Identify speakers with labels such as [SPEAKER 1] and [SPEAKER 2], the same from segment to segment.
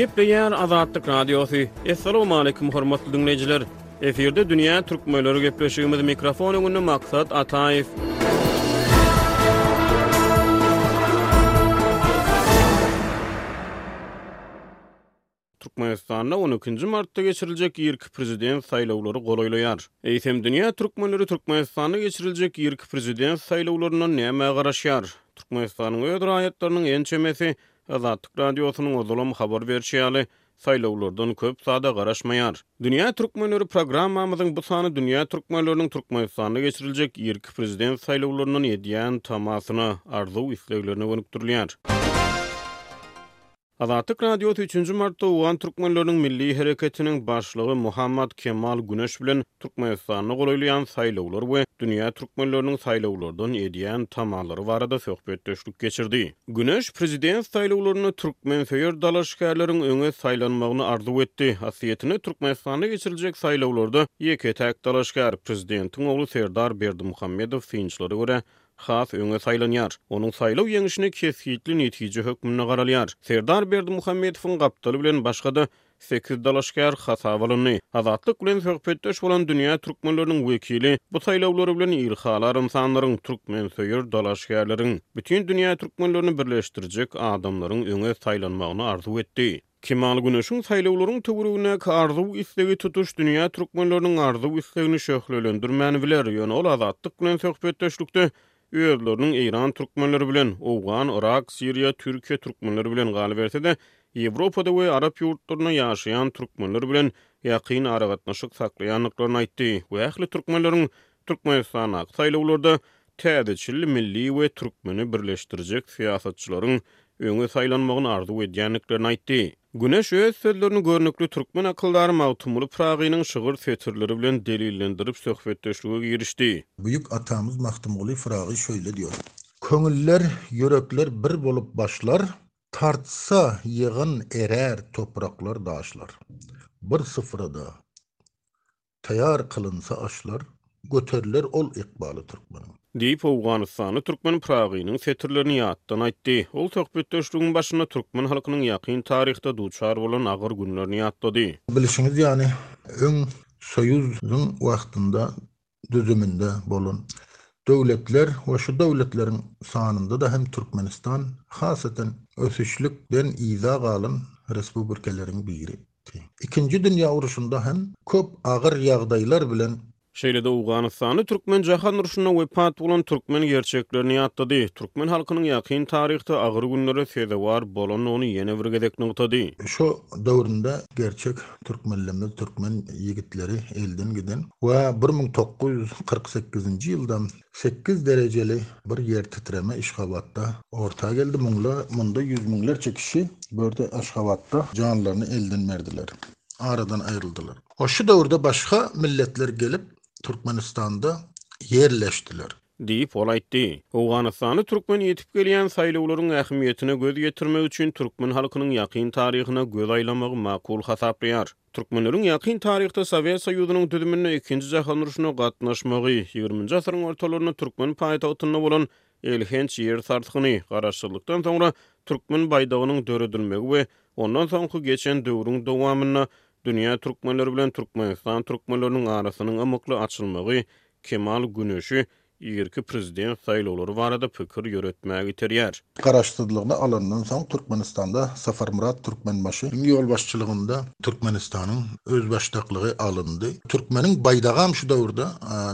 [SPEAKER 1] Gepleýär Azatlyk Radiosy. Assalamualaikum hormatly dinleýjiler. Efirde dünýä türkmenleri gepleşigimiz mikrofon öňünde maksat Ataýew. Türkmenistanda on ikinji martda geçiriljek irki prezident saýlawlary golaýlaýar. Eýsem, dünýä türkmenleri Türkmenistanda geçiriljek irki prezident saýlawlaryndan nämä garaşýar? Türkmenistanyň öz raýatlarynyň ençemesi, Azatlyk Radiosynyň ozalam habar berşi ýaly, saýlawlardan köp zada garaşmaýar. Dünýä türkmenleri programmamyzyň bu sany dünýä türkmenleriniň Türkmenistanda geçiriljek irki prezident saýlawlaryndan edýän tamasyna, arzuw-isleglerine gönükdirilýär. Azatlyk Radiosy üçünji martda owgan türkmenleriniň milli hereketiniň başlygy Muhammad Kemal Güneş bilen Türkmenistanda golaýlaýan saýlawlar we dünýä türkmenleriniň saýlawlardan edýän tamalary barada söhbetdeşlik geçirdi. Güneş prezident saýlawlarynda türkmensöýer dalaşgärleriň öňe saýlanmagyny arzuw etdi. Aslyýetinde Türkmenistanda geçiriljek saýlawlarda ýeke-täk dalaşgär, prezidentiň ogly Serdar Berdimuhamedow synçylara görä, has öňe saýlanýar. Onuň saýlaw ýeňişine kesgitli netije hökmünde garalýar. Serdar Berdimuhamedowyň gapdaly bilen başga-da sekiz dalaşgär hasaba alyndy. Azatlyk bilen söhbetdeş bolan dünýä türkmenleriniň wekili bu saýlawlary bilen ilhalar ynsanlaryň, türkmensöýer dalaşgärleriň, bütin dünýä türkmenlerini birleşdirjek adamlaryň öňe saýlanmagyny arzuw etdi. Kemal Güneşiň saýlawlaryň töweregindäki arzuw-islegi tutuş dünýä türkmenleriniň arzuw-islegini şöhlelendirmän biler, ýöne ol Azatlyk bilen söhbetdeşlikde özleriniň eýran türkmenleri bilen, owgan, yrak, siriýa, türkiýe türkmenleri bilen, galyberse-de, Ýewropada we arap ýurtlarynda ýaşaýan türkmenler bilen ýakyn aragatnaşyk saklaýandyklaryny aýtdy we ähli türkmenleriň Türkmenistandaky saýlawlarda täzeçil milli we türkmeni birleşdirjek syýasatçylaryň öňe saýlanmagyny arzuw edýändiklerini aýtdy. Güneş öz sözlerini görnükli türkmen akyldary Magtymguly Pyragynyň şygyr setirleri bilen delillendirip söhbetdeşlige girişdi.
[SPEAKER 2] Büyük atamyz Magtymguly Pyragy şöyle diyor. Köňüller, ýürekler bir bolup başlar, Tartsa ýygyn erär topraklar, daşlar. Bir syfrada. Taýar kylynsa aşlar, göteriler ol ykbaly türkmeniň.
[SPEAKER 1] Diýip, owganystanly türkmen Pragynyň setirlerini ýatdan aýtdy. Ol söhbetdeşligiň başynda türkmen halkynyň ýakyn taryhda duçar bolan agyr günlerini ýatlady.
[SPEAKER 2] Bilşiňiz ýaly, öň soýuzyň wagtynda düzüminde bolan döwletler we şu döwletleriň sanynda-da hem Türkmenistan, hasadan ösüşlik den yza galan respublikeleriň biri. etdi. Ikinji dünýä urşunda hem köp agyr ýagdaýlar bilen.
[SPEAKER 1] Şeýle-de owganystanly türkmen jahan urşunda wepat bolan türkmen gerçeklerini ýatlady, türkmen halkynyň ýakyn taryhda agyr günlere sezewar bolandygyny ýene bir gezek nygtady.
[SPEAKER 2] Şu döwründe gerçek türkmenlerimiz, türkmen ýigitleri elden giden we bir müň dokuz ýüz kyrk sekizinji ýylda Sekiz derejeli bir ýertitreme Işhabatda orta geldi, munda ýüz müňlerçe kişi börde Aşgabatda janlaryny elden berdiler, aradan aýryldylar. Şu döwürde başga milletler gelip Türkmenistanda ýerleşdiler.
[SPEAKER 1] Diýip, ol aýtdy. Owganystana türkmen ýetip gelýän saýlawlaryň ähmiýetine göz ýetirmek üçin türkmen halkynyň ýakyn taryhyna göz aýlamagy makul hasaplaýar. Türkmenleriň ýakyn taryhda Sowet Soýuzynyň düzüminde Ikinji jahan urşuna gatnaşmagy, ýigriminji asyryň ortalarynda türkmen paýtagtynda bolan elhenç ýer sarsgyny, garaşsyzlykdan soňra türkmen baýdagynyň döredilmegi we ondan soňky geçen döwrüň dowamynda dünýä türkmenleri bilen Türkmenistan türkmenleriniň arasynyň ymykly açylmagy, Kemal güneşi, irki prezident saýlawlary barada pikir ýöretmäge iterýär.
[SPEAKER 2] Garaşsyzlygyny alandan soň Türkmenistanda Saparmyrat Türkmenbaşy yň ýolbaşçylygynda Türkmenistanyň özbaşdaklygy alyndy. Türkmeniň baýdagam şu döwürde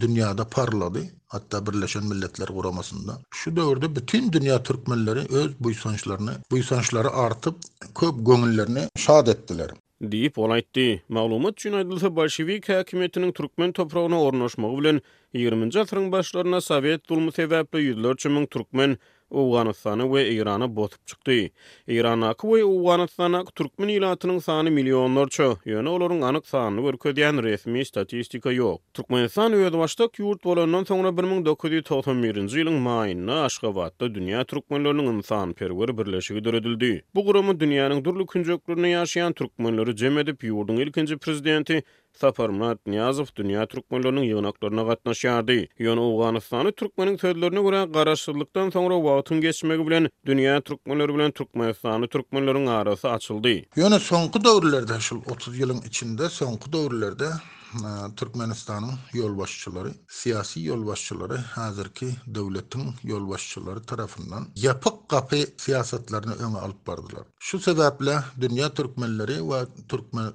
[SPEAKER 2] dünýäde parlady, hatda Birleşen Milletler Guramasynda. Şu döwürde bütin dünýä türkmenleri öz buýsançlaryny, buýsançlary artyp, köp göňüllerini şat etdiler.
[SPEAKER 1] Diýip, ol aýtdy. Maglumat üçin aýdylsa, bolşewik häkimiýetiniň türkmen topragyna ornaşmagy bilen, ýigriminji asyryň başlarynda sowet zulmy sebäpli ýüzlerçe müň türkmen Owganystany we Eýrany bosup çykdy. Eýrandaky we Owganystandaky türkmen ilatynyň sany millionlarça, ýöne olaryň anyk sanyny görkezýän resmi statistika ýok. Türkmenistan özbaşdak ýurt bolandan soňra bir müň dokuz ýüz togsan birinji ýylyň maýynda Aşgabatda Dünýä türkmenleriniň ynsanperwer birleşigi döredildi. Bu gurama dünýäniň dürli künjeklerinde ýaşaýan türkmenleri jem edip, ýurduň ilkinji prezidenti Saparmyrat Nyýazow dünýä türkmenleriniň ýygnaklaryna gatnaşýardy. Ýöne owganystanly türkmeniň sözlerine görä, garaşsyzlykdan soňra wagtyň geçmegi bilen dünýä türkmenleri bilen türkmenistanly türkmenleriň arasy açyldy.
[SPEAKER 2] Ýöne soňky döwürlerde, şul otuz ýylyň içinde soňky döwürlerde, Türkmenistanyň ýolbaşçylary syýasy ýolbaşçylary häzirki döwletiň ýolbaşçylary tarapyndan ýapyk gapy syýasatlaryny öňe alyp bardylar. Şu sebäpli dünýä türkmenleri we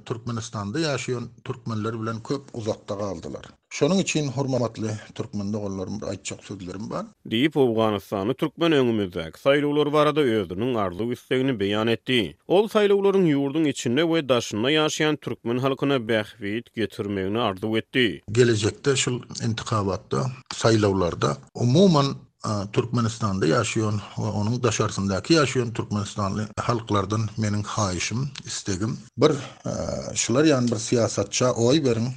[SPEAKER 2] Türkmenistanda ýaşaýan türkmenler bilen köp uzakda galdylar. Şonuň üçin hormatly türkmen doganlarym bir aýtjak sözlerim bar.
[SPEAKER 1] Diýip, owganystanly türkmen öňümizdäki saýlawlar barada özüniň arzuw-islegini beýan etdi. Ol saýlawlaryň ýurduň içinde we daşynda ýaşaýan türkmen halkyna bähbit getirmegini arzuw etdi.
[SPEAKER 2] Gelejekde şul intikabatda, saýlawlarda, umuman, Türkmenistanda ýaşaýan we onuň daşarsyndaky ýaşaýan türkmenistanly halklardan meniň haýyşym, islegim, Bir şular ýaly bir syýasatça oý beriň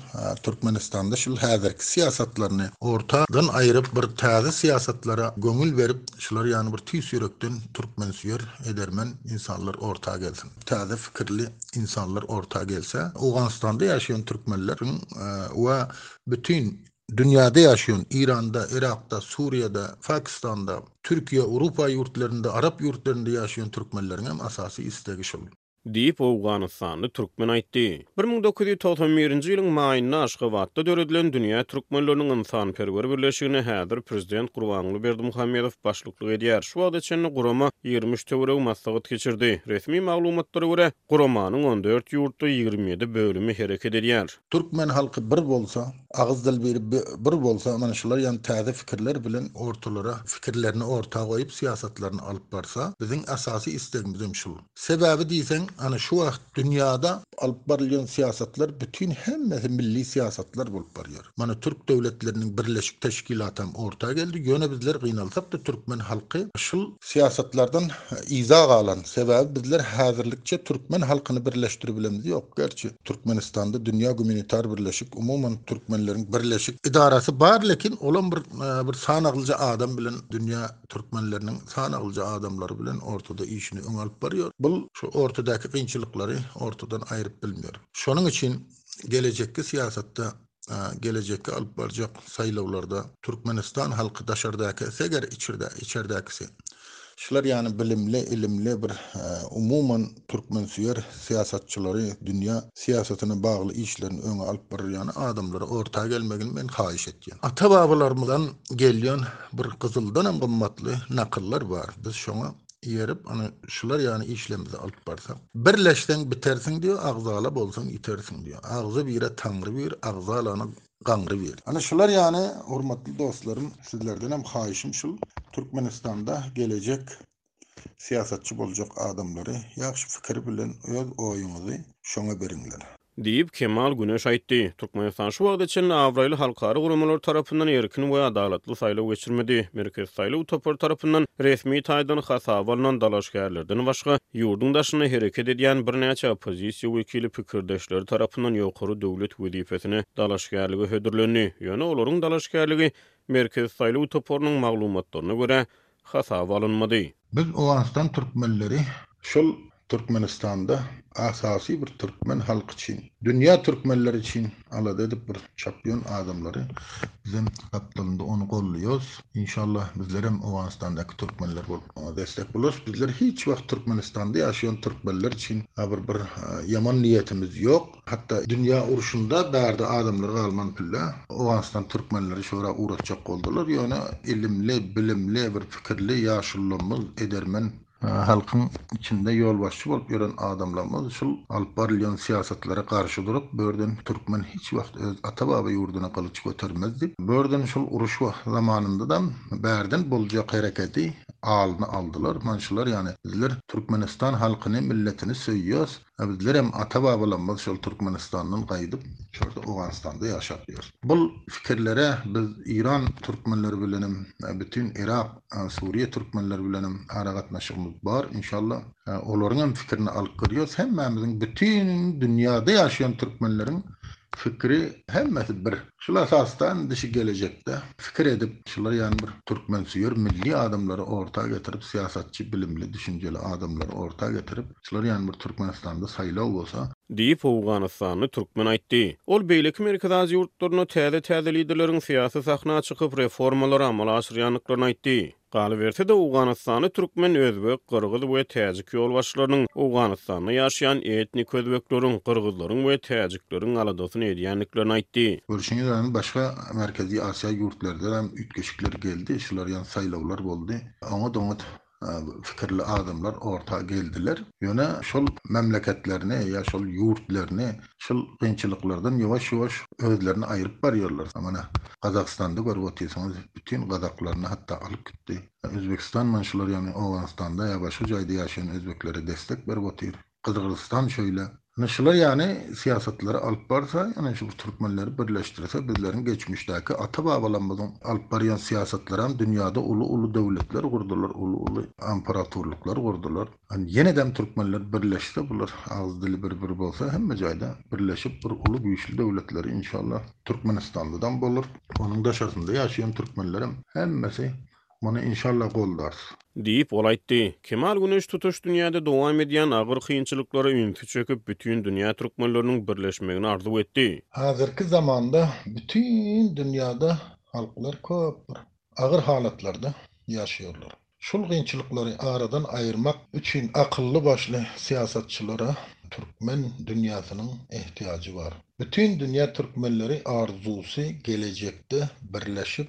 [SPEAKER 2] Türkmenistanda şul häzirki syýasatlaryny orta dan aýryp bir täze syýasatlara göňül berip şular ýaly bir tüýs ýürekden Türkmensüýer edermen insanlar orta gelsin täze fikirli insanlar orta gelse Owganystanda ýaşaýan Türkmenleriň we bütin dünýäde ýaşaýan Iranda Yrakda Suriýada Pakistanda Türkiýe Owrupa ýurtlarynda Arap ýurtlarynda ýaşaýan Türkmenleriňem asasy istegi şul.
[SPEAKER 1] Diýip, owganystanly türkmen aýtdy. Bir müň dokuz ýüz togsan birinji ýylyň maýynda Aşgabatda döredilen Dünýä türkmenleriniň ynsanperwer birleşigine häzir prezident Gurbanguly Berdimuhamedow başlyklyk edýär. Şu wagta çenli gurama ýigrimi üç töweregi maslahat geçirdi. Resmi maglumatlara görä, guramanyň on dört ýurtda ýigrimi ýedi bölümi hereket edýär.
[SPEAKER 2] Türkmen halky bir bolsa, agyz dil biri bir bolsa, mana şular ýaly täze fikirler bilen ortalara, fikirlerini orta goýup, syýasatlaryny alyp barsa, biziň esasy islegimizem şul. Sebäbi diýseň, ana şu wagt dünýäde. Alyp barylýan syýasatlar bütin hemmesi milli syýasatlar bolup barýar. Mana türk döwletleriniň birleşik teşkilatam orta geldi, ýöne bizler gynalsakda türkmen halky şul. Syýasatlardan yza galan. Sebäbi bizler häzirlikçe türkmen halkyny birleşdiribilemiz ýok. Gerçi Türkmenistanda dünýä guminitar birleşik, umuman türkmenleriň birleşik. Edarasy bar lekin olam bir bir sanaglyja adam bilen dünýä. türkmenleriniň sanaglyja adamlary bilen ortada işini öňe alyp barýar. Bu şu ortadaky kynçylyklary ortadan aýryp bilmeýär. Şonuň üçin gelejekki syýasatda, gelejekki alyp barjak saýlawlarda türkmenistan halky daşardaky seger içerdäkisi şular ýaly bilimli, ilimli bir umuman türkmensöýer syýasatçylary dünýä syýasatyna bagly işlerini öňe alyp barýan adamlara orta gelmegini men haýyş etýän. Ata-babalarymyzdan gelýän bir gyzyldanam gymmatly nakyllar bar. Biz şoňa eýerip, ana, şular ýaly işlerimizi alyp barsak. Birleşseň bitersiň diýýär, agzala bolsaň ýitersiň diýýär. Agzy bire Taňry bir, agzalana gaňry bir. Ana şular ýaly hormatly dostlarym, sizlerdenem haýyşym şul, Türkmenistanda gelejek Syýasatçy boljak adamlary ýagşy pikir bilen öz oýuňyzy şoňa beriňler.
[SPEAKER 1] Diýip, Kemal Güneş aýtdy. Türkmenistan şu wagta çenli abraýly halkara guramalar tarapyndan erkin we adalatly saýlaw geçirmedi. Merkezi saýlaw topary tarapyndan resmi taýdan hasaba alnan dalaşgärlerden başga, ýurduň daşynda hereket edýän birnäçe oppozisiýa wekili pikirdeşleri tarapyndan ýokary döwlet wezipesine dalaşgärlige hödürlendi, ýöne olaryň dalaşgärligi Merkezi saýlaw toparynyň maglumatlaryna görä, hasaba alynmady.
[SPEAKER 2] Biz Owganystan türkmenleri şol Türkmenistanda asasy bir türkmen halky üçin, dünýä türkmenleri üçin alada edip bir çapýon adamlary bizem gapdalynda ony golluýos. Inşallah bizlerem Owganystandaky türkmenler bolup oňa destek bolarys. Bizler hiç wagt Türkmenistanda ýaşaýan türkmenler üçin abyr bir ýaman niýetimiz ýok. Hatda dünýä urşunda bärde adamlar galman pille Owganystan türkmenleri şu ýere ugratjak boldular, ýöne ilimli, bilimli, bir pikirli ýaşullamyz, edermen, halkyň içinde ýolbaşçy bolup ýören adamlamyz şul alyp barylýan syýasatlara garşy durup, bu ýerden türkmen hiç wagt öz ata-baba ýurduna gylyç götermezdi. Bu ýerden şul uruş zamanynda-dam bärden boljak herekedi alny aldylar. Manşular ýany bizler türkmenistan halkyny, milletini söýýäs, A bizlerem ata babalamyz şol Türkmenistandan gaýdyp şorta Owganystanda ýaşap ýörüs. Bul fikirlere biz Iran Türkmenleri bilenem bütin Yrak Suriýe Türkmenleri bilenem aragatnaşygymyz bar inşallah olaryňam fikirini alyp görýäs hemmämiziň bütin dünýäde ýaşaýan Türkmenleriň Pikiri hemmesi bir. Şul asasdan dişi gelejekde pikir edip, şular ýaly bir türkmensöýer milli adamlary orta getirip, syýasatçy, bilimli, düşünjeli adamlary orta getirip, şular ýaly bir Türkmenistanda saýlaw bolsa,
[SPEAKER 1] Diýip, owganystanly türkmen aýtdy. Ol beýleki Merkezi Aziýa ýurtlarynda täze-täze liderleriň syýasy sahna çykyp, reformalary amala aşyrýandyklaryny aýtdy. Galyberse-de, owganystanly türkmen, özbek, gyrgyz we täjik ýolbaşçylarynyň Owganystanda ýaşaýan etnik özbekleriň, gyrgyzlaryň we täjikleriň aladasyny edýändiklerini aýtdy.
[SPEAKER 2] Görşüňiz ýaly, başga Merkezi Aziýa ýurtlardan hem üýtgeşikler geldi, şular ýaly saýlawlar boldy. Oňat-oňat pikirli adamlar orta geldiler. Ýöne şol memleketlerini ýa şol ýurtlaryny şul kynçylyklardan ýuwaş-ýuwaş özlerini aýryp barýarlar. Mana, Gazagystanda görüp otyrsyňyz, bütin gazaklaryny hatda alyp gitdi. Özbegistan men şular ýaly Owganystanda ýa başga jaýda ýaşaýan özbeklere destek berip otyr. Gyzgyrstan şöýle. Ine şular ýaly syýasatlary alyp barsa, ine şu türkmenleri birleşdirse, bizleriň geçmişdäki ata-babalarymyzyň alyp barýan syýasatlaram dünýäde uly-uly döwletler gurdular, uly-uly amperatorlyklar gurdular. Hany ýenedem türkmenler birleşse bular agyz dili bir bir bolsa hemme jaýda birleşip bir uly güýçli döwletleri inşallah türkmenistanlydam bolar onuň daşarysynda ýaşaýan türkmenlerem hemmesi muny inşallah goldarys.
[SPEAKER 1] Diýip, ol aýtdy. Kemal Güneş tutuş dünýäde dowam edýän agyr kynçylyklara ünsi çekip, bütin dünýä türkmenleriniň birleşmegini arzuw etdi.
[SPEAKER 2] Häzirki zamanda bütin dünýäde halklar köp bir agyr halatlarda ýaşaýarlar. Şol kynçylyklary aradan aýyrmak üçin akylly-başly syýasatçylara türkmen dünýäsiniň ähtiýajy bar. Bütin dünýä türkmenleri arzusy gelejekde birleşip,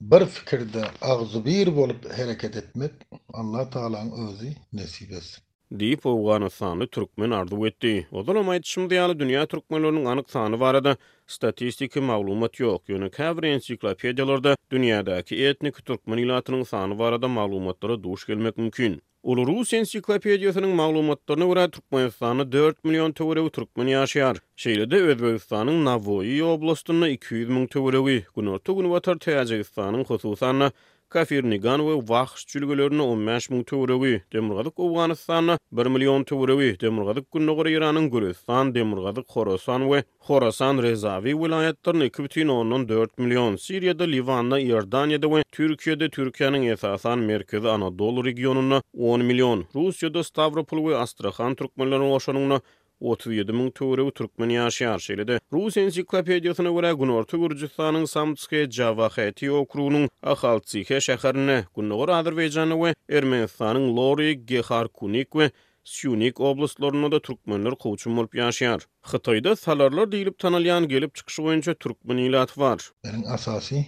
[SPEAKER 2] bir pikirde, agzybir bolup hereket etmek Allatagalaň özi nesip etsin.
[SPEAKER 1] Diýip, owganystanly türkmen arzuw etdi. Ozalam aýdyşymyz ýaly, dünýä türkmenleriniň anyk sany barada statistiki maglumat ýok. Ýöne käbir ensiklopediýalarda dünýädäki etniki türkmen ilatynyň sany barada maglumatlara duş gelmek mümkin. Uly rus ensiklopediýasynyň maglumatlaryna görä, Türkmenistanda dört million töweregi türkmen ýaşaýar. Şeýle-de, Özbegistanyň Nawoýi oblastynda iki ýüz müň töweregi, günorta-günbatar Täjigistanyň, hususan-da, Kafirnigan we Wahş jülgelerinde on bäş müň töweregi, demirgazyk Owganystanda bir million töweregi, demirgazyk-gündogar Eýranyň Gülüstan, demirgazyk-Horasan we Horasan-Rezawi welaýatlarynda iki bütin ondan dört million, Siriýada, Liwanda, Iordaniýada we Türkiýede, Türkiýäniň esasan Merkezi Anadolu regionynda on million, Russiýada Stawropol we Astrahan türkmenlerini goşanyňda Otuz ýedi müň töweregi türkmen ýaşaýar. Şeýle-de, rus ensiklopediýasyna görä, günorta Gürjüstanyň Samtskýe Jawaheti okrugynyň Ahaltsihe şäherinde, gündogar Azerbaýjanda we Ermenistanyň Lori, Geharkunik we Sýunik oblastlarynda-da türkmenler kowçum bolup ýaşaýar. Hytaýda salarlar diýlip tanalýan gelip çykyşy boýunça türkmen ilaty bar.
[SPEAKER 2] Meniň asasy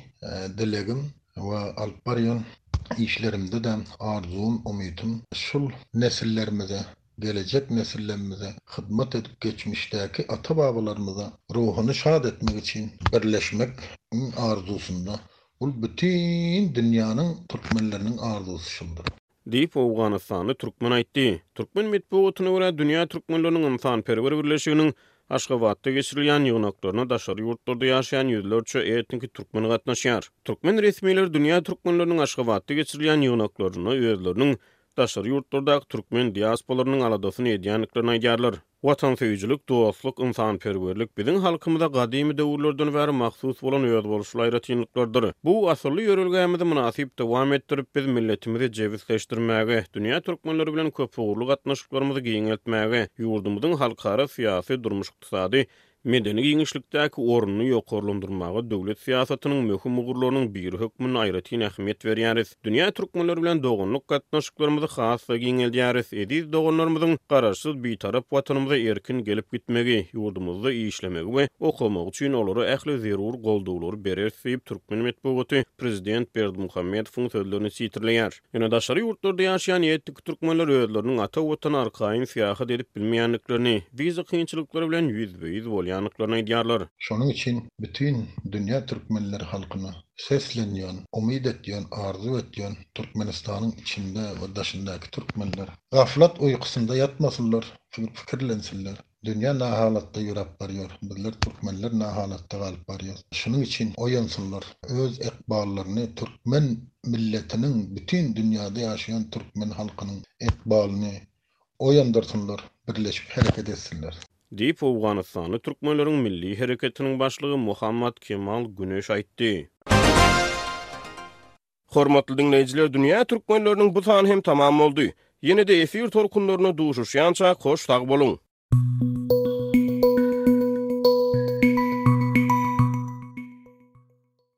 [SPEAKER 2] dilegim we alyp barýan işlerimde-de arzuwym, umytym şul nesillerimize, Gelejek nesillemmze hyzmat edip geçmişdäki ata-babalarymyza ruhuny şad etmek üçin birleşmek iň arzusynda. Bul bütin dünýäniň türkmenleriniň arzusy şuldyr.
[SPEAKER 1] Diýip, owganystanly türkmen aýtdy. Türkmen metbugatyna görä, Dünýä türkmenleriniň ynsanperwer birleşiginiň Aşgabatda geçirilýän ýygnaklaryna daşary ýurtlarda ýaşaýan ýüzlerçe etniki türkmen gatnaşýar. Türkmen resmileri Dünýä türkmenleriniň Aşgabatda geçirilýän ýygnaklaryna özleriniň daşary ýurtlardaky türkmen diasporasynyň aladasyny edýändiklerini aýdýarlar. Watansöýüjilik, dostluk, ynsanperwerlik biziň halkymyza gadymy döwürlerden bäri mahsus bolan özboluşly aýratynlyklardyr. Bu asylly ýörelgämizi mynasyp dowam etdirip, biz milletimizi jebisleşdirmäge, dünýä türkmenleri bilen köpugurly gatnaşyklarymyzy giňeltmäge, ýurdumyzyň halkara syýasy, durmuş-ykdysady, Medeni giňişlikdäki ornuny ýokarlandyrmaga döwlet syýasatynyň möhüm ugurlarynyň biri hökmünde aýratyn ähmiýet berýäris. Dünýä türkmenleri bilen doganlyk gatnaşyklarymyzy has-da giňeldýäris. Eziz doganlarymyzyň Garaşsyz, Bitarap Watanymyza erkin gelip gitmegi, ýurdumyzda işlemegi we okamagy üçin olara ähli zerur goldawlary bereris diýip, türkmen metbugaty prezident Berdimuhamedowyň sözlerini sitirleýär. Ýöne daşary ýurtlarda ýaşaýan etnik türkmenler özleriniň ata Watany arkaýyn syýahat edip bilmeýändiklerini, wiza kynçylyklary bilen ýüzbe-ýüz bolýandyklaryny aýdýarlar.
[SPEAKER 2] Şonuň üçin bütin dünýä türkmenleri halkyna seslenýän, umyt etýän, arzuw etýän Türkmenistanyň içinde we daşyndaky türkmenler gaflat uýkusynda ýatmasynlar, pikirlensinler. Dünýä nahalatda ýöräp barýar, bizler türkmenler nahalatda galyp barýarys. Şunuň üçin oýansynlar, öz ykballaryny, türkmen milletiniň, bütin dünýäde ýaşaýan türkmen halkynyň ykbalyny oýandyrsynlar, birleşip hereket etsinler.
[SPEAKER 1] Diýip, owganystanly türkmenleriň milli hereketiniň başlygy Muhammad Kemal Güneş aýtdy. Hormatly diňleýjiler dünýä türkmenleriniň bu sany hem tamam boldy. Ýene-de efir tolkunlarynda duşuşýançak hoş sag boluň.